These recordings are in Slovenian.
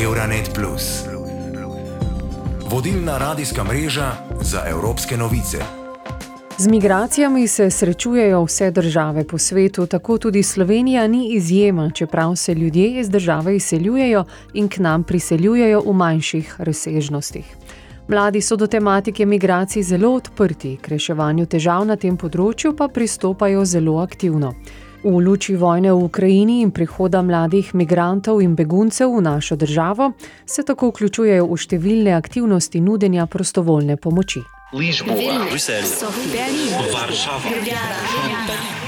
Euronet. Vodilna radijska mreža za evropske novice. Z migracijami se srečujejo vse države po svetu, tako tudi Slovenija ni izjema, čeprav se ljudje iz države izseljujejo in k nam priseljujejo v manjših razsežnostih. Mladi so do tematike migracij zelo odprti, k reševanju težav na tem področju pa pristopajo zelo aktivno. V luči vojne v Ukrajini in prihoda mladih migrantov in beguncev v našo državo se tako vključujejo v številne aktivnosti nudenja prostovoljne pomoči. Lisboa, Bruselj, Varšava, Ljubljana.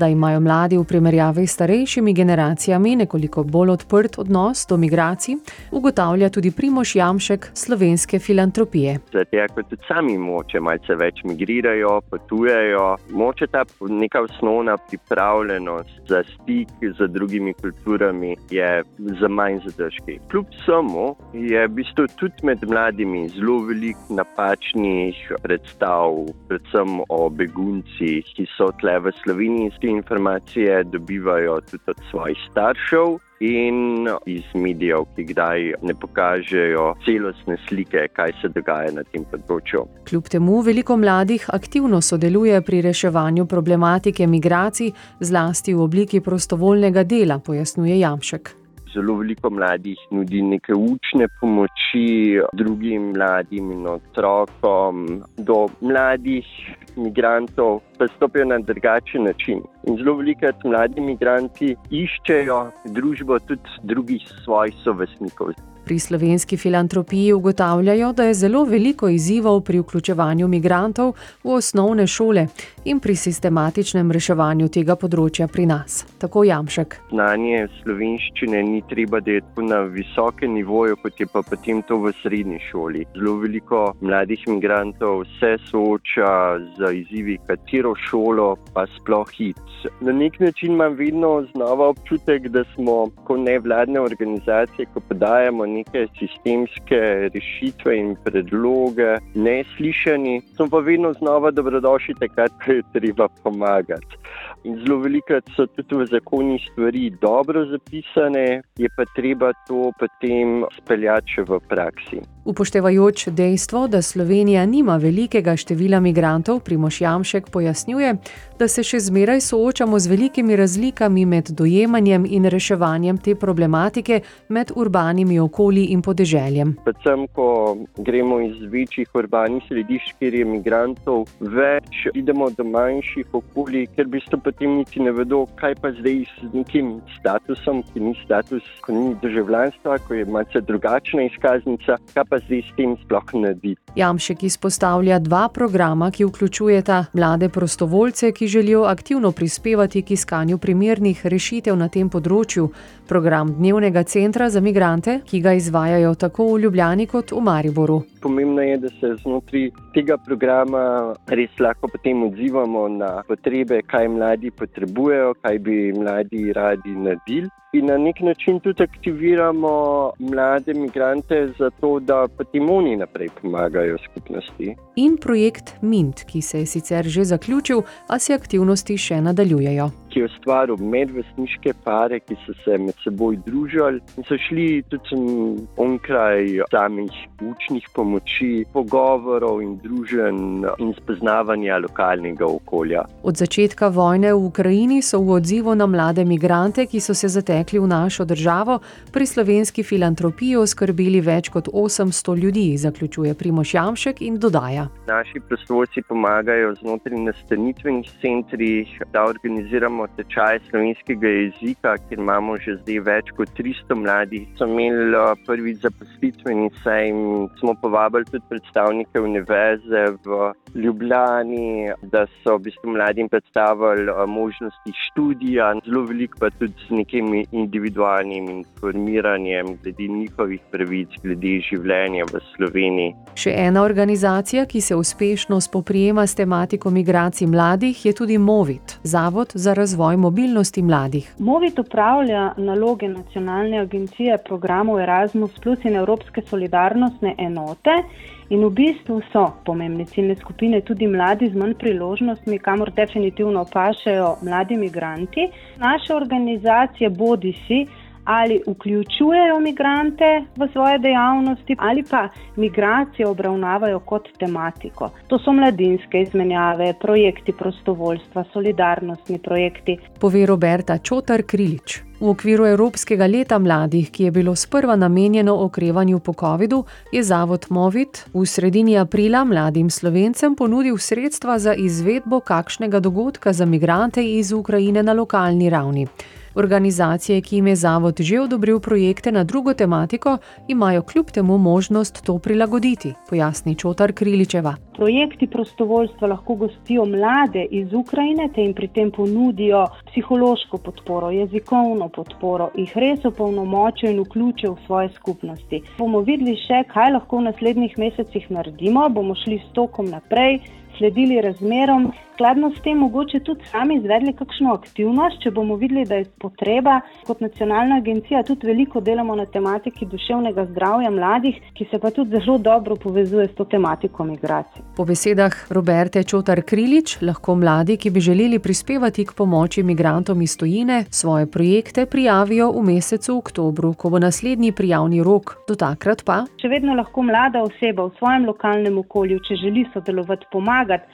Da imajo mladi v primerjavi s starejšimi generacijami nekoliko bolj odprt odnos do migracij, ugotavlja tudi Primoš Jamšek slovenske filantropije. Zato, ker tudi sami moče malce več migrirajo, potujejo, moče ta neka osnovna pripravljenost za stik z drugimi kulturami je za manj zadržki. Kljub samo je v bistvu tudi med mladimi zelo veliko napačnih predstav, predvsem o beguncih, ki so tle v Sloveniji informacije dobivajo tudi od svojih staršev in iz medijev, ki kdaj ne pokažejo celostne slike, kaj se dogaja na tem področju. Kljub temu veliko mladih aktivno sodeluje pri reševanju problematike migracij, zlasti v obliki prostovoljnega dela, pojasnjuje Jamšek. Zelo veliko mladih nudi neke učne pomoči drugim mladim in otrokom, do mladih imigrantov, pa stopijo na drugačen način. In zelo velikokrat mladi imigranti iščejo družbo tudi drugih svojih sovestnikov. Pri slovenski filantropiji ugotavljajo, da je zelo veliko izzivov pri vključevanju migrantov v osnovne šole in pri sistematičnem reševanju tega področja pri nas. Tako Jamšek. Znanje slovenščine ni treba, da je tako na visokem nivoju, kot je pa potem to v srednji šoli. Zelo veliko mladih migrantov se sooča z izzivi, katero šolo pa sploh hit. Na nek način imam vedno znova občutek, da smo kot nevladne organizacije, ko podajamo neke sistemske rešitve in predloge, neslišani, smo pa vedno znova dobrodošli, takrat, ko je treba pomagati. In zelo velikokrat so tudi v zakonih stvari dobro zapisane, je pa treba to potem speljati še v praksi. Upoštevajoč dejstvo, da Slovenija nima velikega števila migrantov, Primoš Jamšek pojasnjuje, da se še zmeraj soočamo z velikimi razlikami med dojemanjem in reševanjem te problematike med urbanimi okolji in podeželjem. Predvsem, ko gremo iz večjih urbanih središč, kjer je migrantov več, idemo do manjših okolij, ker v bistvu potem niti ne vedo, kaj pa zdaj z nekim statusom, ki ni status, ko ni državljanstva, ko je malce drugačna izkaznica pa zdaj s tem sploh narediti. Jamšek izpostavlja dva programa, ki vključujeta mlade prostovoljce, ki želijo aktivno prispevati k iskanju primernih rešitev na tem področju. Program Dnevnega centra za migrante, ki ga izvajajo tako v Ljubljani kot v Mariboru. Pomembno je, da se znotraj tega programa res lahko potem odzivamo na potrebe, kaj mladi potrebujejo, kaj bi mladi radi naredili in na nek način tudi aktiviramo mlade imigrante za to, da potem oni naprej pomagajo skupnosti. In projekt Mint, ki se je sicer že zaključil, a se aktivnosti še nadaljujejo. Ki je ustvaril medvrstniške pare, ki so se med seboj družili in so šli tudi onkraj samih učnih pomoči, pogovorov in družen in spoznavanja lokalnega okolja. Od začetka vojne v Ukrajini so v odzivu na mlade imigrante, ki so se zatekli pritekli v našo državo, pri slovenski filantropiji oskrbeli več kot 800 ljudi, zaključuje Primoš Jamšek in dodaja. Naši prostovoljci pomagajo znotraj nastanitvenih centrih, da organiziramo tečaj slovenskega jezika, kjer imamo že zdaj več kot 300 mladih. So imeli eh, prvi zaposlitveni sejem, smo povabili tudi predstavnike univerze v Ljubljani, da so v bistvu mladim predstavili eh, možnosti študija, zelo veliko pa tudi z nekimi individualnim informiranjem glede njihovih pravic, glede življenja v Sloveniji. Še ena organizacija, ki se uspešno spoprijema s tematiko migracij mladih, je tudi Movit, Zavod za razvoj mobilnosti mladih. Movit upravlja naloge nacionalne agencije programov Erasmus Plus in Evropske solidarnostne enote. In v bistvu so pomembne ciljne skupine tudi mladi z manj priložnostmi, kamor definitivno pašajo mladi imigranti. Naše organizacije bodi si ali vključujejo migrante v svoje dejavnosti, ali pa migracije obravnavajo kot tematiko. To so mladinske izmenjave, projekti prostovoljstva, solidarnostni projekti. Pove Roberta Čotar Krilič. V okviru Evropskega leta mladih, ki je bilo sprva namenjeno okrevanju po COVID-u, je Zavod Movit v sredini aprila mladim slovencem ponudil sredstva za izvedbo kakšnega dogodka za migrante iz Ukrajine na lokalni ravni. Organizacije, ki jim je zavod že odobril projekte na drugo tematiko, imajo kljub temu možnost to prilagoditi, pojasni Čotar Kriličeva. Projekti prostovoljstva lahko gostijo mlade iz Ukrajine, te jim pri tem ponudijo psihološko podporo, jezikovno podporo, jih res opolnomočijo in vključijo v svoje skupnosti. Bomo videli še, kaj lahko v naslednjih mesecih naredimo, bomo šli s tokom naprej sledili razmerom, skladno s tem mogoče tudi sami izvedli kakšno aktivnost, če bomo videli, da je potreba. Kot nacionalna agencija tudi veliko delamo na tematiki duševnega zdravja mladih, ki se pa tudi zelo dobro povezuje s to tematiko migracij. Po besedah Roberte Čotar Krilič lahko mladi, ki bi želeli prispevati k pomoči migrantom iz tujine, svoje projekte prijavijo v mesecu oktobru, ko bo naslednji prijavni rok. Do takrat pa. Še vedno lahko mlada oseba v svojem lokalnem okolju, če želi sodelovati, pomagati pomagati,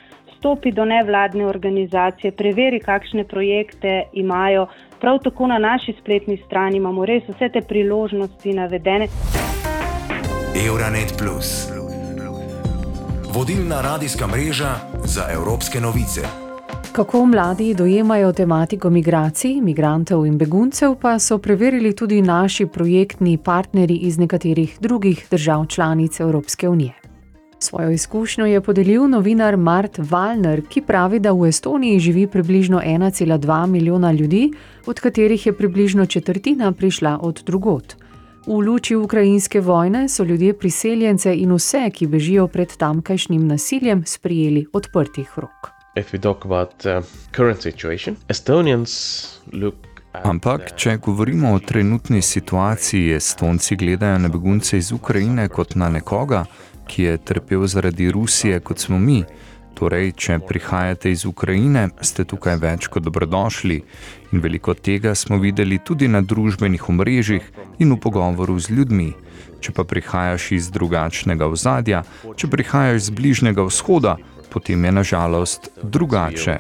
stopi do nevladne organizacije, preveri, kakšne projekte imajo. Prav tako na naši spletni strani imamo res vse te priložnosti navedene. Euronet Plus, vodilna radijska mreža za evropske novice. Kako mladi dojemajo tematiko migracij, migrantov in beguncev, pa so preverili tudi naši projektni partnerji iz nekaterih drugih držav članic Evropske unije. Svojo izkušnjo je podelil novinar Mart Valner, ki pravi, da v Estoniji živi približno 1,2 milijona ljudi, od katerih je približno četrtina prišla od drugot. V luči ukrajinske vojne so ljudje priseljence in vse, ki bežijo pred tamkajšnjim nasiljem, sprijeli odprtih rok. Ampak, če govorimo o trenutni situaciji, Estonci gledajo na begunce iz Ukrajine kot na nekoga, ki je trpel zaradi Rusije, kot smo mi. Torej, če prihajate iz Ukrajine, ste tukaj več kot dobrodošli. In veliko tega smo videli tudi na družbenih omrežjih in v pogovoru z ljudmi. Če pa prihajaš iz drugačnega ozadja, če prihajaš iz bližnjega vzhoda, potem je nažalost drugače.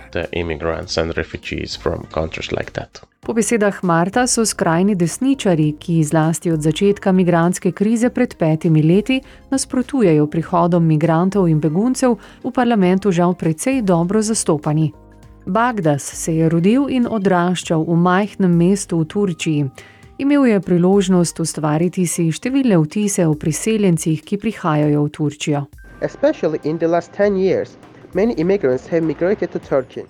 Po besedah Marta so skrajni desničari, ki zlasti od začetka migranske krize pred petimi leti nasprotujejo prihodom migrantov in beguncev, v parlamentu žal precej dobro zastopani. Bagdas se je rodil in odraščal v majhnem mestu v Turčiji. Imel je priložnost ustvariti si številne vtise o priseljencih, ki prihajajo v Turčijo. Especially in the last 10 years, many immigrants have migrated to Turkey.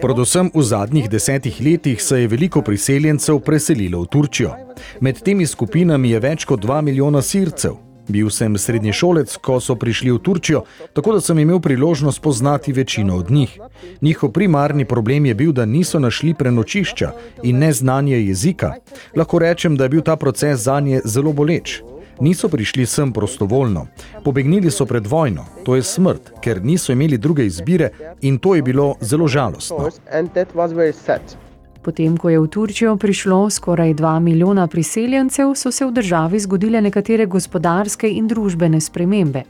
Predvsem v zadnjih desetih letih se je veliko priseljencev preselilo v Turčijo. Med temi skupinami je več kot dva milijona sircev. Bil sem srednješolec, ko so prišli v Turčijo, tako da sem imel priložnost poznati večino od njih. Njihov primarni problem je bil, da niso našli prenočišča in neznanje jezika. Lahko rečem, da je bil ta proces za nje zelo boleč niso prišli sem prostovoljno. Pobegnili so pred vojno, to je smrt, ker niso imeli druge izbire in to je bilo zelo žalostno. Potem, ko je v Turčijo prišlo skoraj 2 milijona priseljencev, so se v državi zgodile nekatere gospodarske in družbene spremembe.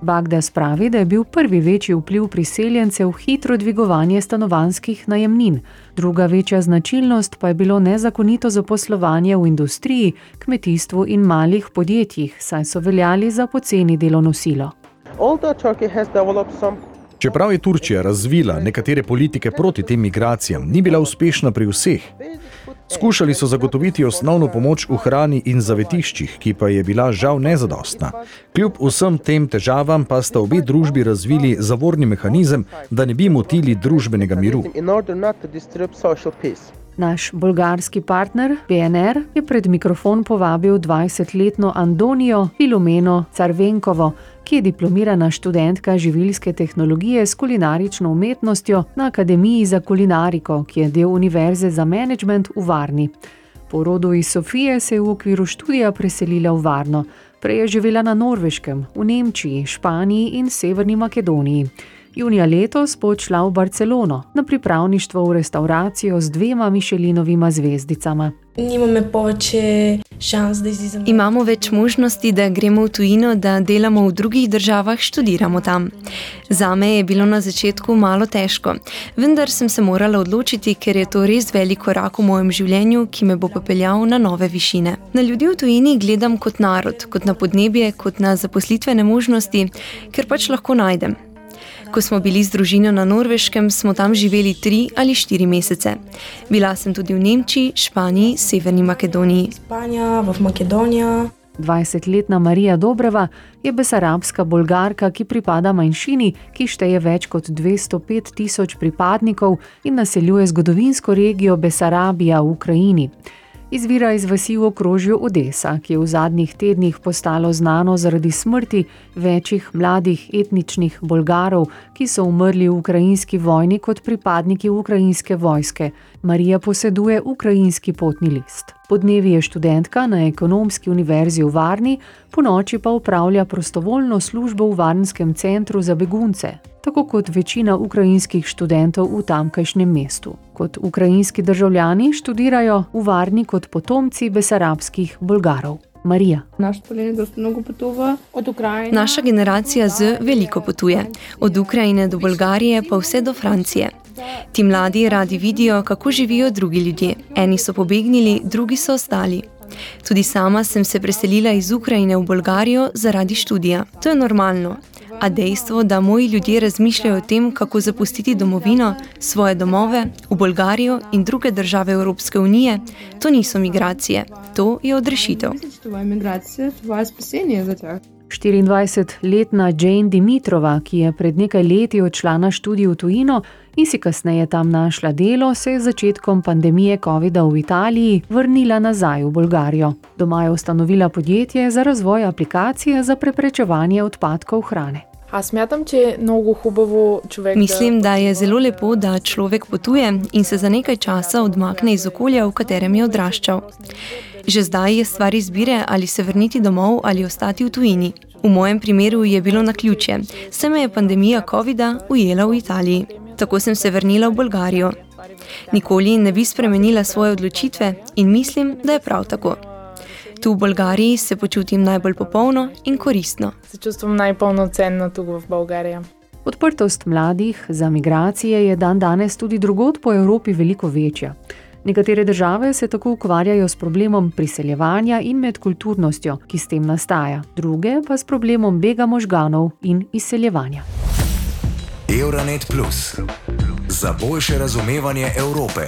Bagdas pravi, da je bil prvi večji vpliv priseljencev hitro dvigovanje stanovanskih najemnin, druga večja značilnost pa je bilo nezakonito zaposlovanje v industriji, kmetijstvu in malih podjetjih, saj so veljali za poceni delovno silo. Čeprav je Turčija razvila nekatere politike proti tem migracijam, ni bila uspešna pri vseh. Skušali so zagotoviti osnovno pomoč v hrani in zavetiščih, ki pa je bila žal nezadostna. Kljub vsem tem težavam pa sta obe družbi razvili zavorni mehanizem, da ne bi motili družbenega miru. Naš bolgarski partner PNR je pred mikrofon povabil 20-letno Andonijo Filomeno Carvenkovo, ki je diplomirana študentka živilske tehnologije s kulinarično umetnostjo na Akademiji za kulinariko, ki je del Univerze za management v Varni. Po rodu iz Sofije se je v okviru študija preselila v Varno. Prej je živela na Norveškem, v Nemčiji, Španiji in Severni Makedoniji. Junija letos bo odšla v Barcelono na pripravništvo v restauracijo z dvema Mišelinovima zvezdicama. Imamo več možnosti, da gremo v tujino, da delamo v drugih državah, študiramo tam. Za me je bilo na začetku malo težko, vendar sem se morala odločiti, ker je to res velik korak v mojem življenju, ki me bo popeljal na nove višine. Na ljudi v tujini gledam kot narod, kot na podnebje, kot na zaposlitvene možnosti, ker pač lahko najdem. Ko smo bili z družino na Norveškem, smo tam živeli tri ali štiri mesece. Bila sem tudi v Nemčiji, Španiji, Severni Makedoniji. Španija, v Makedonijo. 20-letna Marija Dobreva je besarabska bolgarka, ki pripada manjšini, ki šteje več kot 205 tisoč pripadnikov in naseljuje zgodovinsko regijo Besarabija v Ukrajini izvira iz vasi v okrožju Odesa, ki je v zadnjih tednih postalo znano zaradi smrti večjih mladih etničnih bolgarov, ki so umrli v ukrajinski vojni kot pripadniki ukrajinske vojske. Marija poseduje ukrajinski potni list. Podnevi je študentka na ekonomski univerzi v Varni, po noči pa upravlja prostovoljno službo v varnskem centru za begunce, tako kot večina ukrajinskih študentov v tamkajšnjem mestu. Kot ukrajinski državljani študirajo v Varni kot potomci besarabskih Bolgarov. Marija. Naš Naša generacija z veliko potuje, od Ukrajine do Bolgarije pa vse do Francije. Ti mladi radi vidijo, kako živijo drugi ljudje. Eni so pobegnili, drugi so ostali. Tudi sama sem se preselila iz Ukrajine v Bolgarijo zaradi študija. To je normalno. A dejstvo, da moji ljudje razmišljajo o tem, kako zapustiti domovino, svoje domove, v Bolgarijo in druge države Evropske unije, to niso migracije, to je odrešitev. 24-letna Jane Dimitrova, ki je pred nekaj leti odšla na študij v tujino in si kasneje tam našla delo, se je z začetkom pandemije COVID-a v Italiji vrnila nazaj v Bolgarijo. Doma je ustanovila podjetje za razvoj aplikacije za preprečevanje odpadkov hrane. Mislim, da je zelo lepo, da človek potuje in se za nekaj časa odmakne iz okolja, v katerem je odraščal. Že zdaj je stvar izbire, ali se vrniti domov ali ostati v tujini. V mojem primeru je bilo na ključe, se me je pandemija COVID-a ujela v Italiji. Tako sem se vrnila v Bolgarijo. Nikoli ne bi spremenila svoje odločitve in mislim, da je prav tako. Tu v Bolgariji se počutim najbolj popolno in koristno. Se čutim najpolnocenno tu v Bolgariji. Odprtost mladih za migracije je dan danes tudi drugod po Evropi veliko večja. Nekatere države se tako ukvarjajo s problemom priseljevanja in medkulturnostjo, ki s tem nastaja, druge pa s problemom bega možganov in izseljevanja. Euronet Plus za boljše razumevanje Evrope.